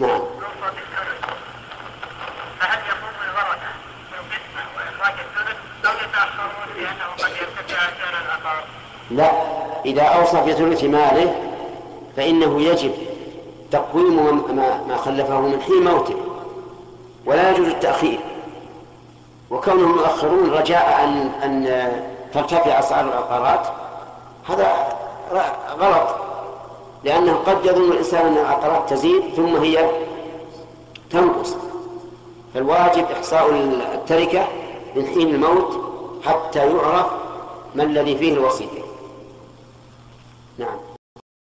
نعم فهل يقوم الورثة بالقسمة الثلث يتأخرون لأنه قد يرتفع سعر؟ لا إذا أوصى في ثلث ماله فإنه يجب تقويم ما, ما خلفه من حين موته ولا يجوز التأخير وكونهم يؤخرون رجاء أن أن ترتفع أسعار العقارات هذا غلط لأنه قد يظن الإنسان أن العقارات تزيد ثم هي تنقص. فالواجب إحصاء التركة من حين الموت حتى يعرف ما الذي فيه الوصية. نعم.